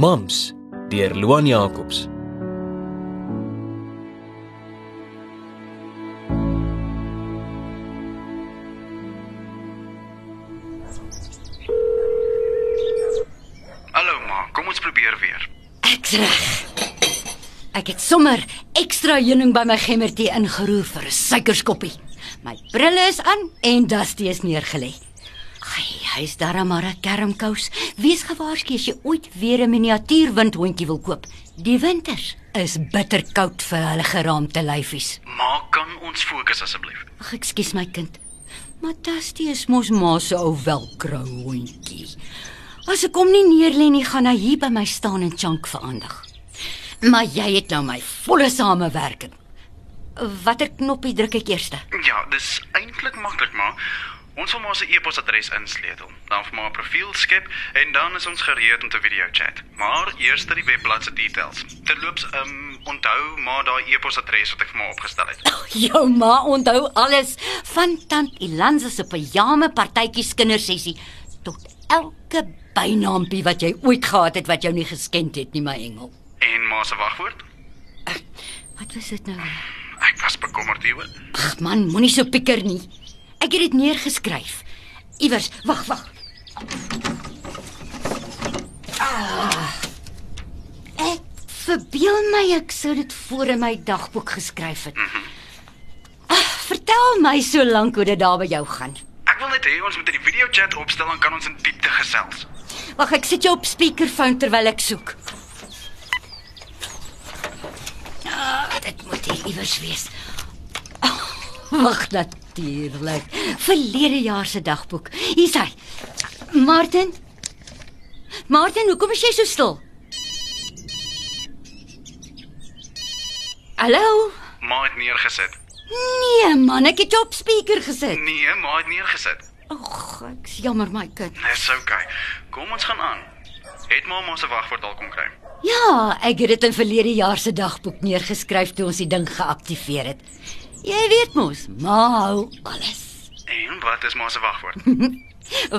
Mams deur Loan Jacobs. Hallo ma, kom ons probeer weer. Ek's reg. Ek het sommer ekstra heuning by my gemmertee ingeroer vir 'n suikerskoppie. My brille is aan en Dusty is neergelê. Ai, hy's darem maar 'n kermkous. Wees gewaarsku as jy ooit weer 'n miniatuurwindhondjie wil koop. Die winters is bitterkoud vir hulle geraamte lyfies. Ma, kan ons fokus asseblief? Ag, ekskuus my kind. Maar Dusty is mos ma se ou velcro hondjie. As ek hom nie neerlê nie, gaan hy hier by my staan en chunk verander. Maar jy het nou my volle samewerking. Watter knoppie druk ek eers? Ja, dis eintlik maklik ma. Ons wil maar se e-posadres insleutel, dan vir maar 'n profiel skep en dan is ons gereed om te video chat. Maar eers die webblad se details. Terloops, ehm um, onthou maar daai e-posadres wat ek vir my opgestel het. Jou ma onthou alles van tant Ilanza se pyjama partytjies kindersessie tot elke bynaampie wat jy ooit gehad het wat jou nie geskend het nie, my engel. En ma se wagwoord? Wat was dit nou? weer? Ek was bekommerd hieroor. Ag man, moenie so pieker nie. Ek het dit neergeskryf. Iewers, wag, wag. Ah. Ek verbeel my ek sou dit voor in my dagboek geskryf het. Ah, vertel my so lank hoe dit daar by jou gaan. Ek wil net hê ons moet 'n video chat opstel en kan ons in diepte gesels. Wag, ek sit jou op speakerphone terwyl ek soek. Ah, dit moet hier iewers wees. Oh, Wag natuurlik. Verlede jaar se dagboek. Hier's hy. Martin. Martin, hoekom is jy so stil? Hallo? Ma het neergesit. Nee man, ek het jou op speaker gesit. Nee, ma het neergesit. Ag, ek's jammer my kind. Dis oukei. Kom ons gaan aan. Het ma ma se wagwoord al kom kry? Ja, ek het dit in verlede jaar se dagboek neergeskryf toe ons die ding geaktiveer het. Jy weet mos, ma hou alles. En wat is ma se wagwoord?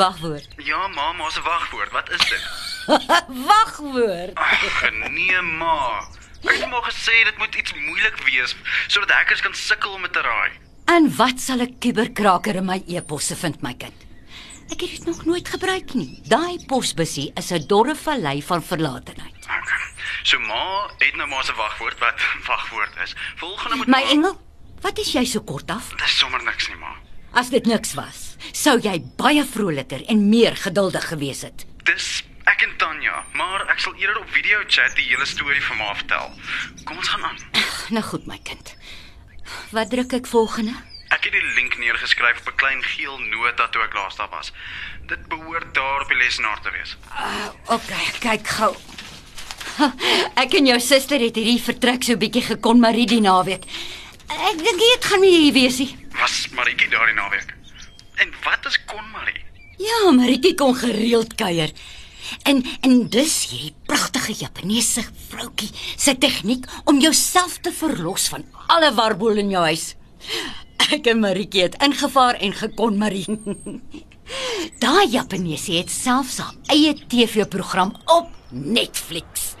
Wagwoord. ja, ma ma se wagwoord. Wat is dit? Wagwoord. Ag, nee ma. Ek het maar gesê dit moet iets moeilik wees sodat hackers kan sukkel om dit te raai. En wat sal 'n kuberkraker in my e-posse vind, my kind? Ek het dit nog nooit gebruik nie. Daai posbussie is 'n dorre vallei van verlatenheid. Okay. So ma het nou maar se wagwoord wat wagwoord is. Volgende moet My ma- engel, wat is jy so kort af? Dis sommer niks nie ma. As dit niks was, sou jy baie vroliker en meer geduldig gewees het. Dis ek en Tanya, maar ek sal eerder op video chat die hele storie vir ma vertel. Kom ons gaan aan. Nou goed, my kind. Wat druk ek volgende? Ek het die link neergeskryf op 'n klein geel nota toe ek laas daar was. Dit behoort daar op die lesenaar te wees. OK, kyk gou. Ek en jou suster het hierdie vertrek so bietjie gekon Marie die naweek. Ek dink dit gaan nie hier wees nie. Was Maritjie daardie naweek? En wat is Konmarie? Ja, Maritjie kon gereeld kuier. En en dis hierdie pragtige Japaneese vroutjie se tegniek om jouself te verlos van alle warboel in jou huis. Ek en Maritjie het ingevaar en gekon Marie. Daai Japaneese het selfs haar eie TV-program op Netflix.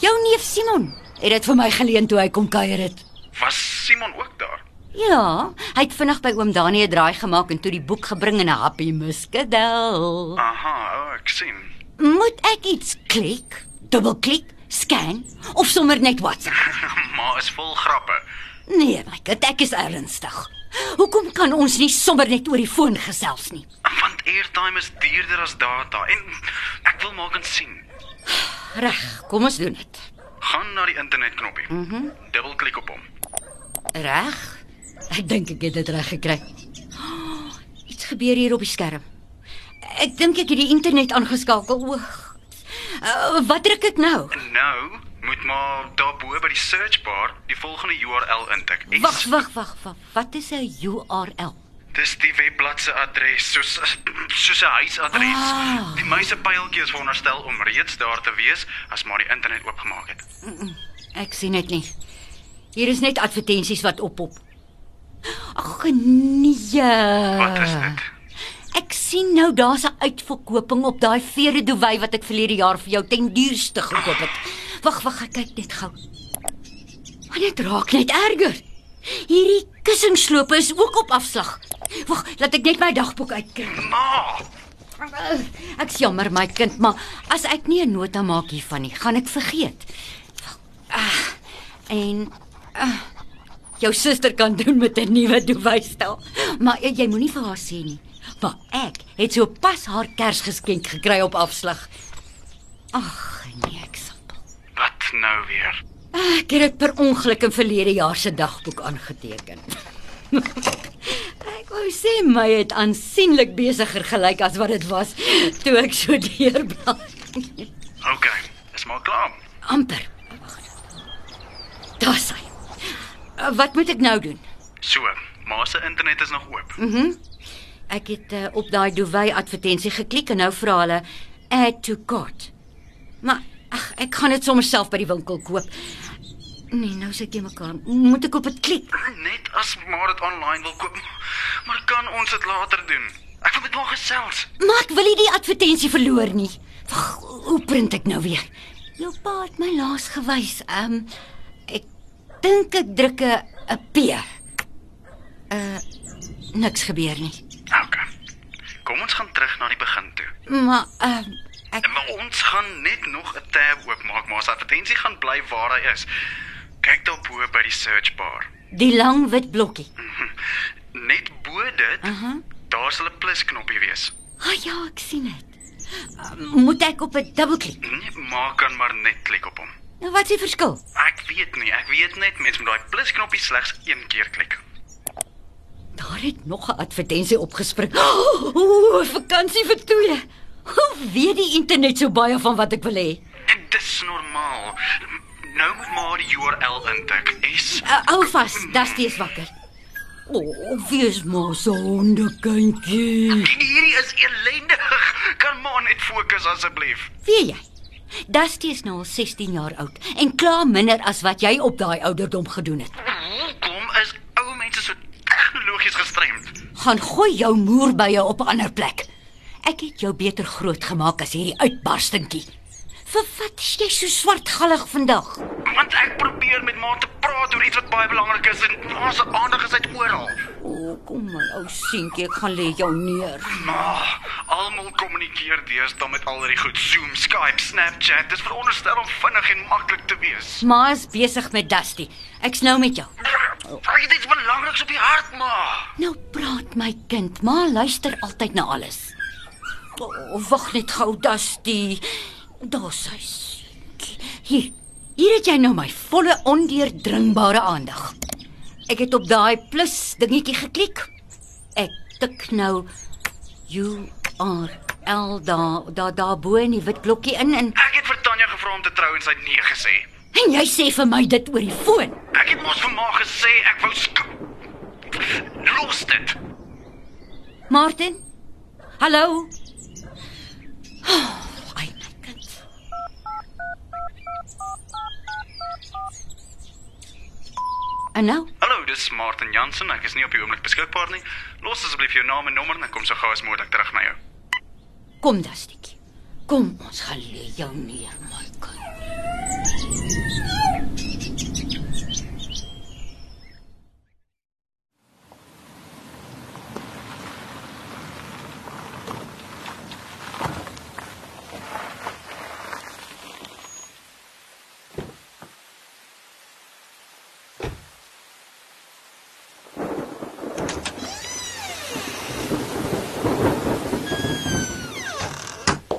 Jou neef Simon het dit vir my geleen toe hy kom kuier het. Was Simon ook daar? Ja, hy het vinnig by oom Danie 'n draai gemaak en toe die boek gebring en 'n happy muskadel. Aha, oh, ek sien. Moet ek iets klik, dubbelklik, scan of sommer net WhatsApp? Ma is vol grappe. Nee, my kind, ek is ernstig. Hoekom kan ons nie sommer net oor die foon gesels nie? Want airtime is duurder as data en ek wil maak en sien. Reg, kom ons doen dit. Gaan na die internetknoppie. Mhm. Mm Dubbelklik op hom. Reg? Ek dink ek het dit reg gekry. Oh, iets gebeur hier op die skerm. Ek dink ek het die internet aangeskakel. O. Uh, wat druk ek nou? Nou moet maar daarbo by die search bar die volgende URL intik. Wag, wag, wag, wag. Wat is 'n URL? Dis die webblad se adres, soos soos 'n huisadres. Ah. Die muisepyltjie is veronderstel om reeds daar te wees as maar die internet oopgemaak het. Ek sien dit nie. Hier is net advertensies wat oppop. Ag nee. Wat is dit? Ek sien nou daar's 'n uitverkoping op daai vere duwy wat ek verlede jaar vir jou ten duurste gekoop het. Wag, wag, ek kyk net gou. Maar dit raak net erger. Hierdie kussingslope is ook op afslag. Wag, laat ek net my dagboek uitkry. Ma, Ek's jammer my kind, maar as ek nie 'n nota maak hiervan nie, gaan ek vergeet. Ah, en ah, jou suster kan doen met 'n nuwe duwystel. Maar jy, jy moenie vir haar sê nie. Maar ek het so pas haar Kersgeskenk gekry op afslag. Ag, nee, ek sal. wat nou weer? Ah, Ek het dit per ongeluk in verlede jaar se dagboek aangeteken. ek wou sê my het aansienlik besigger gelyk as wat dit was toe ek so deurblaai. OK, is maar klaar. amper. Daar's hy. Uh, Wat moet ek nou doen? So, ma se internet is nog oop. Ek het uh, op daai duwy advertensie geklik en nou vra hulle add to cart. Maar ag, ek gaan dit sommer self by die winkel koop. Nee, nou ek jy mekaar. Moet ek op dit klik? Net as ma dit aanlyn wil koop. Maar kan ons dit later doen? Ek wil met ma gesels. Maar ek wil nie die advertensie verloor nie. Wag, hoe print ek nou weer? Jou pa het my laas gewys. Ehm um, dink ek druk 'n 'n P. Uh niks gebeur nie. OK. Kom ons gaan terug na die begin toe. Maar uh, ek Maar ons gaan net nog 'n tab oopmaak, maar se advertensie gaan bly waar hy is. Kyk daar bo by die search bar. die lang wit blokkie. Net bo dit, Aha. daar sal 'n plus knoppie wees. Ah oh, ja, ek sien dit. Uh, moet ek op 'n dubbelklik? Nee, ma kan maar net klik op hom. Nou wat is die verskil? Ek weet nie, ek weet net mens moet daai plus knoppie slegs een keer klik. Daar het nog 'n advertensie opgespring. Ooh, vakansie vir twee. Hoe weet die internet so baie van wat ek wil hê? En dis normaal. Nou moet maar die URL intik. S Uh, hou vas, Dusty is wakker. O, oh, wees maar so hondekindjie. Hierdie is elendig. Kan maar net fokus asseblief. Weet jy? Dusty is nou al 16 jaar oud en klaar minder as wat jy op daai ouderdom gedoen het. Hoekom is ou mense so tegnologies gestremd? Gaan gooi jou moerbye op 'n ander plek. Ek het jou beter groot gemaak as hierdie uitbarstingkie. Vir wat is jy so swartgallig vandag? Want ek probeer met ma te praat oor iets wat baie belangrik is en se aandag is uit oral. O, oh, kom my ou seentjie, ek gaan lê jou neer. Ma, almal kommunikeer deesdae met al die goed Zoom, Skype, Snapchat. Dis veronderstel om vinnig en maklik te wees. Ma is besig met Dusty. Ek's nou met jou. Dit is belangriks op die hart, ma. Nou praat my kind, ma luister altyd na alles. Oh, wag net gou, Dusty. Daar's hy. Hier. Hier het jy nou my volle ondeurdringbare aandag. Ek het op daai plus dingetjie geklik. Ek tik nou U R L daar daar daarbo in die wit blokkie in en Ek het vir Tanya gevra om te trou en sy het nee gesê. en jy sê vir my dit oor die foon. Ek het mos vir ma gesê ek wou Los dit. Martin? Hallo? Oh, ai my kind. En nou? Hallo, dis Martin Jansen. Ek is nie op die oomblik beskikbaar nie. Los asseblief jou naam en nommer en ek kom so gou as moontlik terug na jou. Kom dan, Stikkie. Kom, ons gaan lê jou neer, my kind.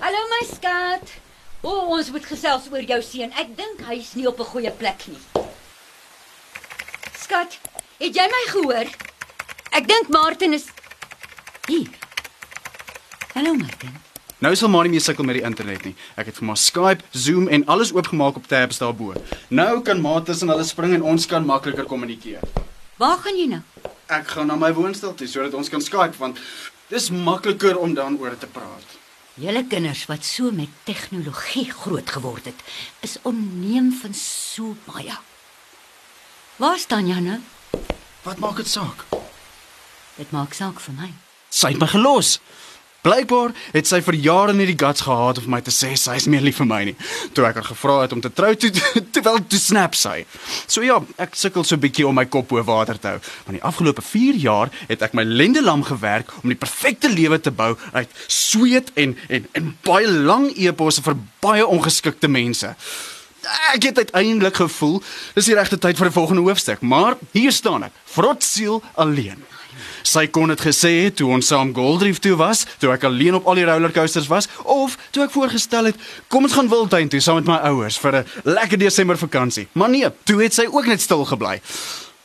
Hallo my skat. O, oh, ons moet gesels oor jou seun. Ek dink hy's nie op 'n goeie plek nie. Skat, het jy my gehoor? Ek dink Martin is hier. Hallo Martin. Nou sal maar nie meer sukkel met die internet nie. Ek het vir maar Skype, Zoom en alles oopgemaak op tabs daarbo. Nou kan ma tussen hulle spring en ons kan makliker kommunikeer. Waar gaan jy nou? Ek gaan na my woonstel toe sodat ons kan Skype want dis makliker om dan oor te praat. Julle kinders wat so met tegnologie groot geword het, is onneem van so baie. Waar staan jy nou? Wat maak dit saak? Dit maak saak vir my. Sy het my gelos. Blykbaar het sy vir jare nie die guts gehad om my te sê sy is meer lief vir my nie. Toe ek haar gevra het om te trou toe terwyl toe snap sy. So ja, ek sukkel so bietjie om my kop bo water te hou. Want die afgelope 4 jaar het ek my lendelam gewerk om die perfekte lewe te bou uit sweet en en en baie lang eposse vir baie ongeskikte mense. Ek het uiteindelik gevoel dis die regte tyd vir 'n volgende hoofstuk, maar hier staan ek, vrotsiel alleen. Sy kon dit gesê het toe ons saam Goldreef toe was, toe ek alleen op al die rollercoasters was, of toe ek voorgestel het, kom ons gaan Wildtuin toe saam met my ouers vir 'n lekker Desember vakansie. Maar nee, toe het sy ook net stil gebly.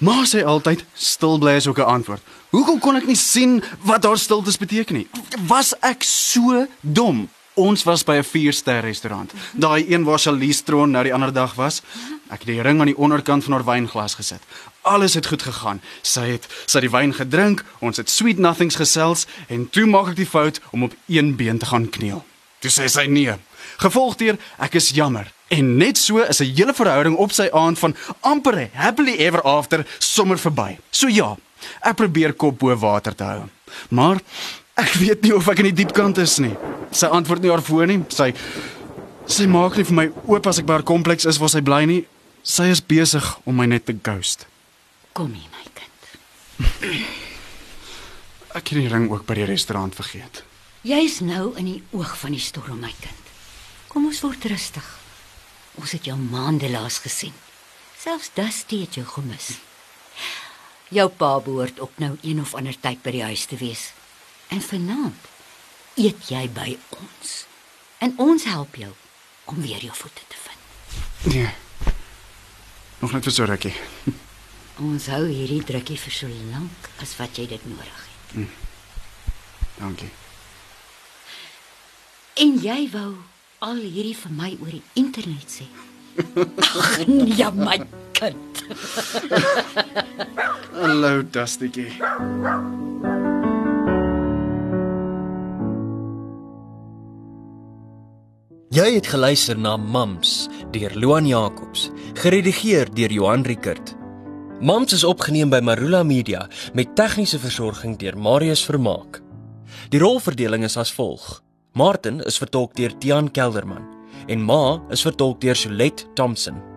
Maar sy altyd stil bly is ook 'n antwoord. Hoekom kon ek nie sien wat haar stiltes beteken nie? Was ek so dom? Ons was by 'n 4-ster restaurant. Daai een waar Charlize Theron nou die ander dag was. Ek het die ring aan die onderkant van haar wynglas gesit. Alles het goed gegaan. Sy het sy het die wyn gedrink, ons het sweet nothings gesels en toe maak ek die fout om op een been te gaan kniel. Toe sê sy nee. Gevolg deur ek is jammer. En net so is 'n hele verhouding op sy aand van amper happily ever after sommer verby. So ja, ek probeer kop bo water te hou. Maar ek weet nie of ek in die diep kant is nie. Sy antwoord nie haar foon nie. Sy sy maak nie vir my oop as ek by haar kompleks is waar sy bly nie. Sy is besig om my net te ghost. Kom hier my kind. Ek het die ring ook by die restaurant vergeet. Jy's nou in die oog van die storm my kind. Kom ons word rustig. Ons het jou maande laas gesien. Selfs Dusty het jou gemis. Jou pa behoort ook nou een of ander tyd by die huis te wees. En vanaand eet jy by ons. En ons help jou om weer jou voete te vind. Nee. Nog net vir so rukkie. Ons hou hierdie drukkie vir so lank as wat jy dit nodig het. Dankie. En jy wou al hierdie vir my oor die internet sê. Ag nee, my kind. Hallo Dustytjie. Jy het geluister na Mams deur Loan Jacobs, geredigeer deur Johan Rickert. Mams is opgeneem by Marula Media met tegniese versorging deur Marius Vermaak. Die rolverdeling is as volg: Martin is vertolk deur Tiaan Kelderman en Ma is vertolk deur Solet Thompson.